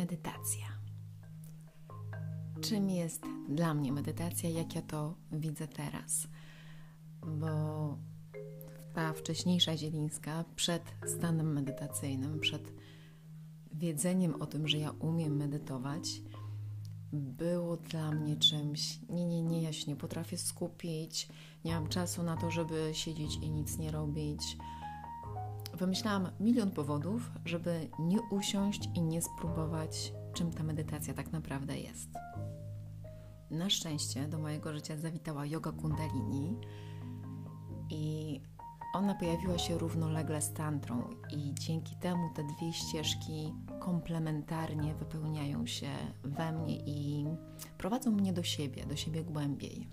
Medytacja. Czym jest dla mnie medytacja, jak ja to widzę teraz? Bo ta wcześniejsza Zielińska przed stanem medytacyjnym, przed wiedzeniem o tym, że ja umiem medytować, było dla mnie czymś, nie, nie, nie, ja się nie potrafię skupić, nie mam czasu na to, żeby siedzieć i nic nie robić wymyślałam milion powodów, żeby nie usiąść i nie spróbować, czym ta medytacja tak naprawdę jest. Na szczęście do mojego życia zawitała yoga kundalini i ona pojawiła się równolegle z tantrą i dzięki temu te dwie ścieżki komplementarnie wypełniają się we mnie i prowadzą mnie do siebie, do siebie głębiej.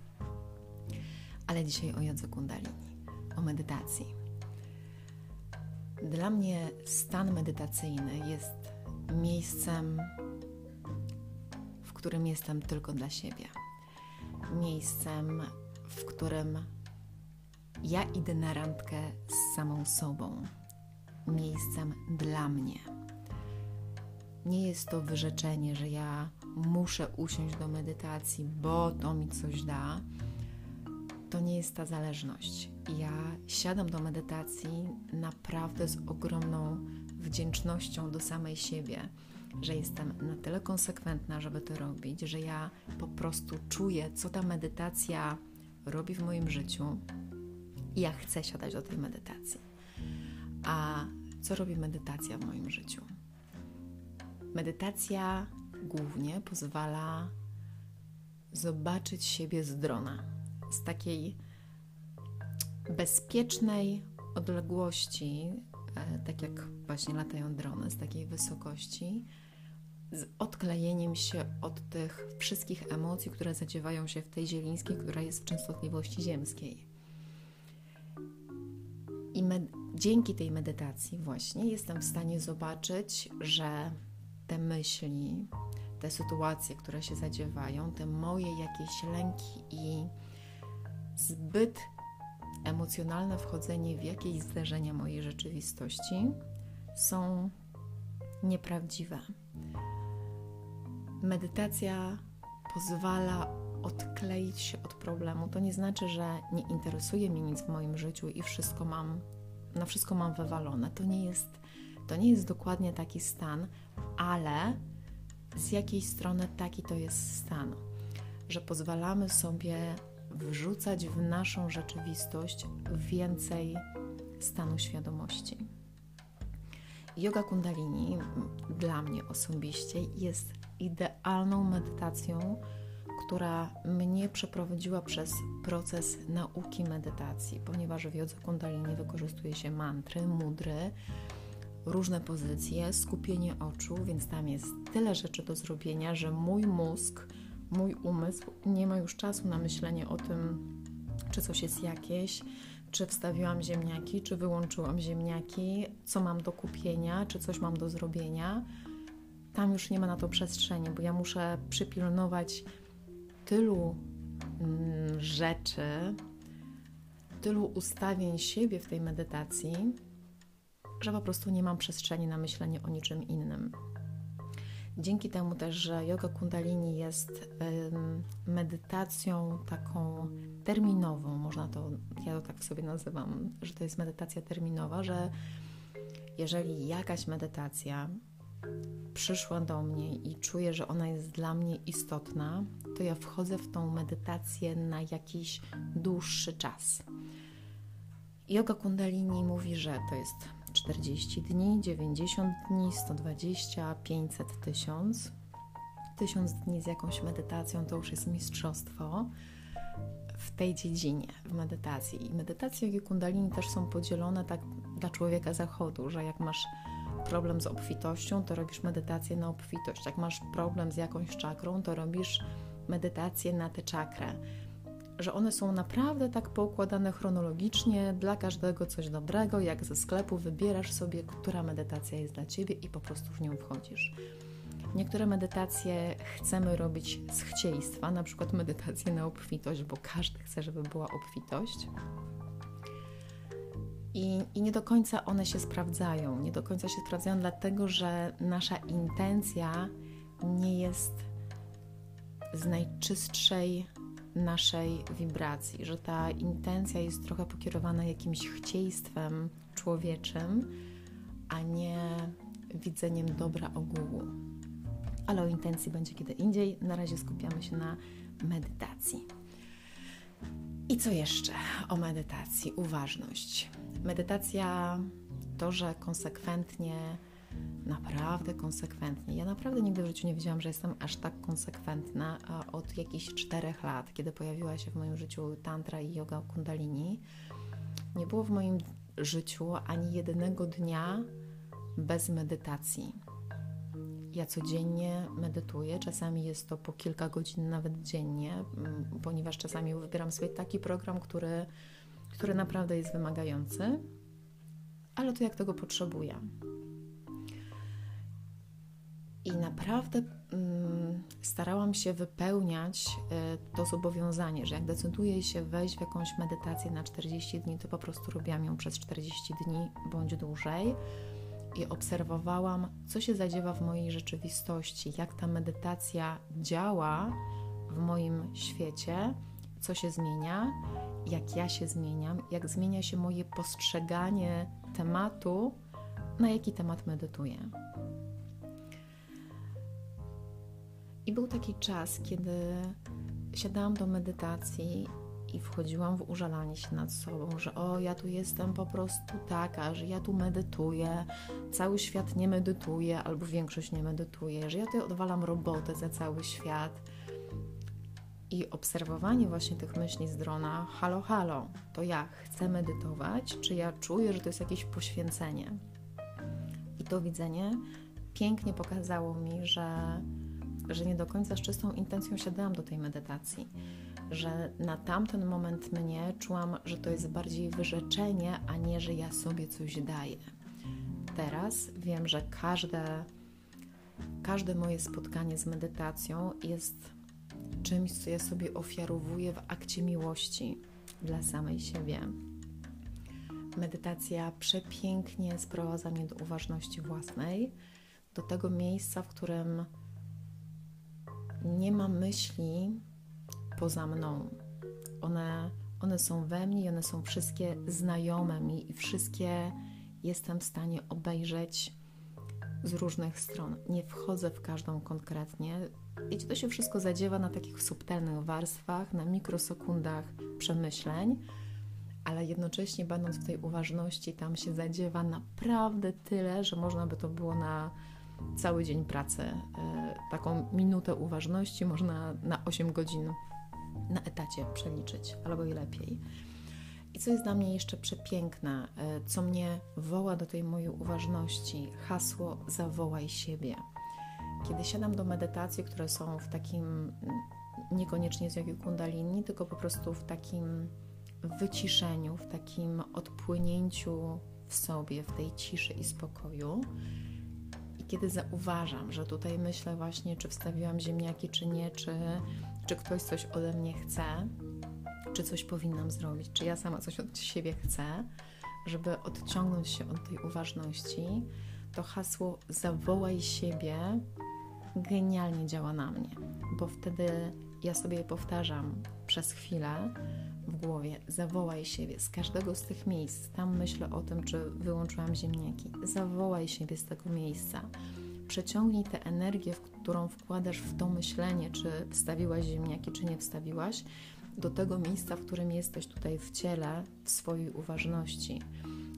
Ale dzisiaj o jodze kundalini, o medytacji. Dla mnie stan medytacyjny jest miejscem, w którym jestem tylko dla siebie. Miejscem, w którym ja idę na randkę z samą sobą. Miejscem dla mnie. Nie jest to wyrzeczenie, że ja muszę usiąść do medytacji, bo to mi coś da. To nie jest ta zależność ja siadam do medytacji naprawdę z ogromną wdzięcznością do samej siebie, że jestem na tyle konsekwentna, żeby to robić, że ja po prostu czuję, co ta medytacja robi w moim życiu i ja chcę siadać do tej medytacji. A co robi medytacja w moim życiu? Medytacja głównie pozwala zobaczyć siebie z drona, z takiej bezpiecznej odległości, e, tak jak właśnie latają drony, z takiej wysokości, z odklejeniem się od tych wszystkich emocji, które zadziewają się w tej zielińskiej, która jest w częstotliwości ziemskiej. I dzięki tej medytacji właśnie jestem w stanie zobaczyć, że te myśli, te sytuacje, które się zadziewają, te moje jakieś lęki i zbyt emocjonalne wchodzenie w jakieś zdarzenia mojej rzeczywistości są nieprawdziwe. Medytacja pozwala odkleić się od problemu. To nie znaczy, że nie interesuje mnie nic w moim życiu i wszystko mam, na wszystko mam wywalone. To nie jest, to nie jest dokładnie taki stan, ale z jakiej strony taki to jest stan, że pozwalamy sobie wrzucać w naszą rzeczywistość więcej stanu świadomości. Yoga Kundalini dla mnie osobiście jest idealną medytacją, która mnie przeprowadziła przez proces nauki medytacji, ponieważ w jodze Kundalini wykorzystuje się mantry, mudry, różne pozycje, skupienie oczu, więc tam jest tyle rzeczy do zrobienia, że mój mózg mój umysł nie ma już czasu na myślenie o tym, czy coś jest jakieś, czy wstawiłam ziemniaki, czy wyłączyłam ziemniaki, co mam do kupienia, czy coś mam do zrobienia. Tam już nie ma na to przestrzeni, bo ja muszę przypilnować tylu mm, rzeczy, tylu ustawień siebie w tej medytacji, że po prostu nie mam przestrzeni na myślenie o niczym innym. Dzięki temu też, że yoga kundalini jest medytacją taką terminową, można to, ja to tak sobie nazywam, że to jest medytacja terminowa, że jeżeli jakaś medytacja przyszła do mnie i czuję, że ona jest dla mnie istotna, to ja wchodzę w tą medytację na jakiś dłuższy czas. Yoga Kundalini mówi, że to jest 40 dni, 90 dni, 120, 500, 1000. 1000 dni z jakąś medytacją to już jest mistrzostwo w tej dziedzinie, w medytacji. I medytacje i kundalini też są podzielone tak dla człowieka zachodu, że jak masz problem z obfitością, to robisz medytację na obfitość. Jak masz problem z jakąś czakrą, to robisz medytację na tę czakrę że one są naprawdę tak poukładane chronologicznie, dla każdego coś dobrego, jak ze sklepu wybierasz sobie, która medytacja jest dla Ciebie i po prostu w nią wchodzisz. Niektóre medytacje chcemy robić z chcieństwa, na przykład medytację na obfitość, bo każdy chce, żeby była obfitość. I, I nie do końca one się sprawdzają. Nie do końca się sprawdzają, dlatego że nasza intencja nie jest z najczystszej naszej wibracji, że ta intencja jest trochę pokierowana jakimś chcieństwem człowieczym, a nie widzeniem dobra ogółu. Ale o intencji będzie kiedy indziej. Na razie skupiamy się na medytacji. I co jeszcze o medytacji? Uważność. Medytacja to, że konsekwentnie, naprawdę konsekwentnie. Ja naprawdę nigdy w życiu nie wiedziałam, że jestem aż tak konsekwentna od jakichś czterech lat, kiedy pojawiła się w moim życiu tantra i yoga kundalini. Nie było w moim życiu ani jednego dnia bez medytacji. Ja codziennie medytuję, czasami jest to po kilka godzin nawet dziennie, mm, ponieważ czasami wybieram sobie taki program, który, który naprawdę jest wymagający, ale to jak tego potrzebuję. I naprawdę mm, starałam się wypełniać y, to zobowiązanie, że jak decyduję się wejść w jakąś medytację na 40 dni, to po prostu robiłam ją przez 40 dni bądź dłużej i obserwowałam, co się zadziewa w mojej rzeczywistości, jak ta medytacja działa w moim świecie, co się zmienia, jak ja się zmieniam, jak zmienia się moje postrzeganie tematu, na jaki temat medytuję. I był taki czas, kiedy siadałam do medytacji i wchodziłam w użalanie się nad sobą, że o, ja tu jestem po prostu taka, że ja tu medytuję, cały świat nie medytuje, albo większość nie medytuje, że ja tutaj odwalam robotę za cały świat. I obserwowanie właśnie tych myśli z drona, halo, halo, to ja chcę medytować, czy ja czuję, że to jest jakieś poświęcenie? I to widzenie pięknie pokazało mi, że, że nie do końca z czystą intencją siadałam do tej medytacji że na tamten moment mnie czułam, że to jest bardziej wyrzeczenie, a nie, że ja sobie coś daję. Teraz wiem, że każde, każde moje spotkanie z medytacją jest czymś, co ja sobie ofiarowuję w akcie miłości dla samej siebie. Medytacja przepięknie sprowadza mnie do uważności własnej, do tego miejsca, w którym nie ma myśli, poza mną. One, one są we mnie i one są wszystkie znajome mi i wszystkie jestem w stanie obejrzeć z różnych stron. Nie wchodzę w każdą konkretnie. I to się wszystko zadziewa na takich subtelnych warstwach, na mikrosekundach przemyśleń, ale jednocześnie będąc w tej uważności, tam się zadziewa naprawdę tyle, że można by to było na cały dzień pracy. E, taką minutę uważności można na 8 godzin na etacie przeliczyć, albo i lepiej. I co jest dla mnie jeszcze przepiękne, e, co mnie woła do tej mojej uważności, hasło zawołaj siebie. Kiedy siadam do medytacji, które są w takim, niekoniecznie z jogi kundalini, tylko po prostu w takim wyciszeniu, w takim odpłynięciu w sobie, w tej ciszy i spokoju. Kiedy zauważam, że tutaj myślę właśnie, czy wstawiłam ziemniaki, czy nie, czy czy ktoś coś ode mnie chce, czy coś powinnam zrobić, czy ja sama coś od siebie chcę, żeby odciągnąć się od tej uważności, to hasło zawołaj siebie genialnie działa na mnie, bo wtedy ja sobie powtarzam przez chwilę w głowie, zawołaj siebie z każdego z tych miejsc. Tam myślę o tym, czy wyłączyłam ziemniaki. Zawołaj siebie z tego miejsca przeciągnij tę energię, którą wkładasz w to myślenie, czy wstawiłaś ziemniaki, czy nie wstawiłaś, do tego miejsca, w którym jesteś tutaj w ciele, w swojej uważności.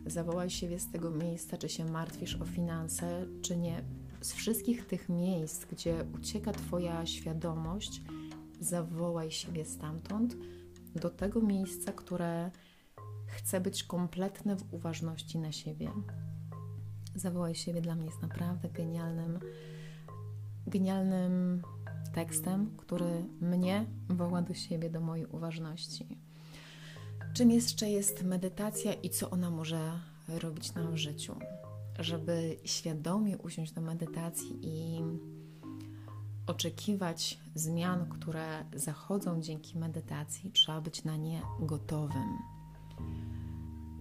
Zawołaj siebie z tego miejsca, czy się martwisz o finanse, czy nie. Z wszystkich tych miejsc, gdzie ucieka Twoja świadomość, zawołaj siebie stamtąd do tego miejsca, które chce być kompletne w uważności na siebie. Zawołaj siebie dla mnie jest naprawdę genialnym, genialnym tekstem, który mnie woła do siebie, do mojej uważności. Czym jeszcze jest medytacja i co ona może robić nam w życiu? Żeby świadomie usiąść do medytacji i oczekiwać zmian, które zachodzą dzięki medytacji, trzeba być na nie gotowym.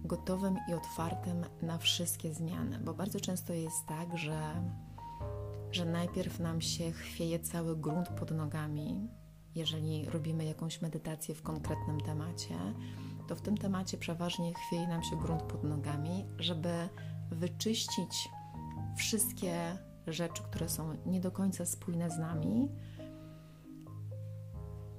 Gotowym i otwartym na wszystkie zmiany, bo bardzo często jest tak, że, że najpierw nam się chwieje cały grunt pod nogami, jeżeli robimy jakąś medytację w konkretnym temacie, to w tym temacie przeważnie chwieje nam się grunt pod nogami, żeby wyczyścić wszystkie rzeczy, które są nie do końca spójne z nami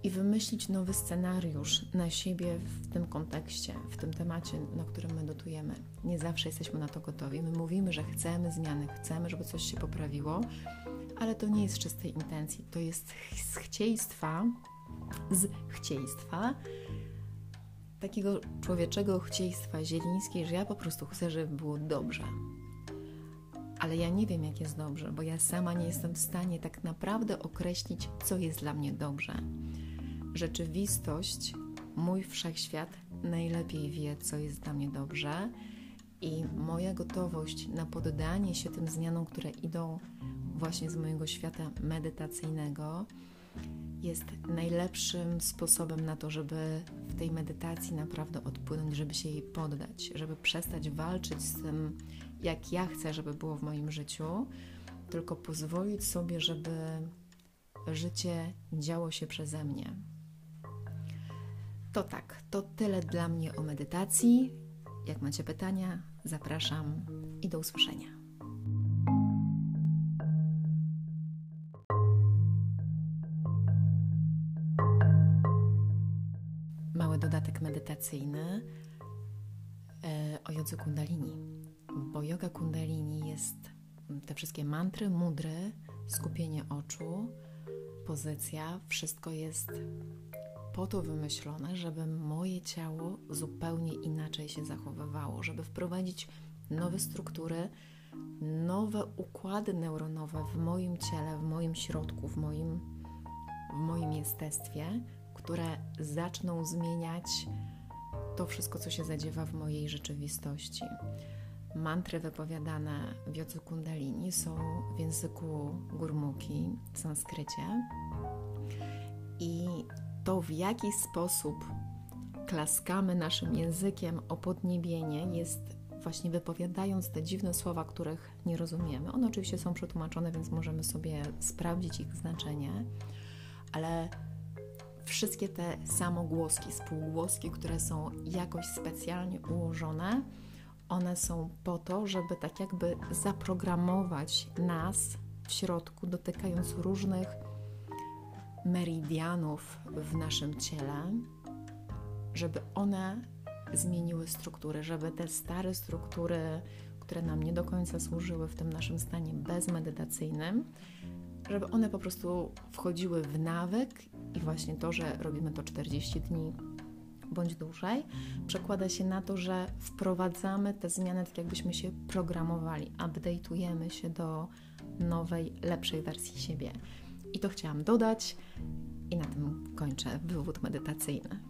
i wymyślić nowy scenariusz na siebie w tym kontekście, w tym temacie, na którym medytujemy. Nie zawsze jesteśmy na to gotowi. My mówimy, że chcemy zmiany, chcemy, żeby coś się poprawiło, ale to nie jest z czystej intencji. To jest z chcieństwa, z chcieństwa, takiego człowieczego chcieństwa zielińskiej, że ja po prostu chcę, żeby było dobrze. Ale ja nie wiem, jak jest dobrze, bo ja sama nie jestem w stanie tak naprawdę określić, co jest dla mnie dobrze. Rzeczywistość, mój wszechświat najlepiej wie, co jest dla mnie dobrze, i moja gotowość na poddanie się tym zmianom, które idą właśnie z mojego świata medytacyjnego, jest najlepszym sposobem na to, żeby w tej medytacji naprawdę odpłynąć, żeby się jej poddać, żeby przestać walczyć z tym, jak ja chcę, żeby było w moim życiu, tylko pozwolić sobie, żeby życie działo się przeze mnie. To tak, to tyle dla mnie o medytacji. Jak macie pytania, zapraszam i do usłyszenia. dodatek medytacyjny e, o jodze kundalini, bo yoga kundalini jest te wszystkie mantry, mudry, skupienie oczu, pozycja, wszystko jest po to wymyślone, żeby moje ciało zupełnie inaczej się zachowywało, żeby wprowadzić nowe struktury, nowe układy neuronowe w moim ciele, w moim środku, w moim, w moim jestestwie, które zaczną zmieniać to wszystko, co się zadziewa w mojej rzeczywistości. Mantry wypowiadane w jodze kundalini są w języku gurmuki, w sanskrycie. I to, w jaki sposób klaskamy naszym językiem o podniebienie, jest właśnie wypowiadając te dziwne słowa, których nie rozumiemy. One oczywiście są przetłumaczone, więc możemy sobie sprawdzić ich znaczenie, ale wszystkie te samogłoski, spółgłoski, które są jakoś specjalnie ułożone, one są po to, żeby tak jakby zaprogramować nas w środku, dotykając różnych meridianów w naszym ciele, żeby one zmieniły struktury, żeby te stare struktury, które nam nie do końca służyły w tym naszym stanie bezmedytacyjnym, żeby one po prostu wchodziły w nawyk i właśnie to, że robimy to 40 dni bądź dłużej, przekłada się na to, że wprowadzamy te zmiany tak, jakbyśmy się programowali, update'ujemy się do nowej, lepszej wersji siebie. I to chciałam dodać, i na tym kończę wywód medytacyjny.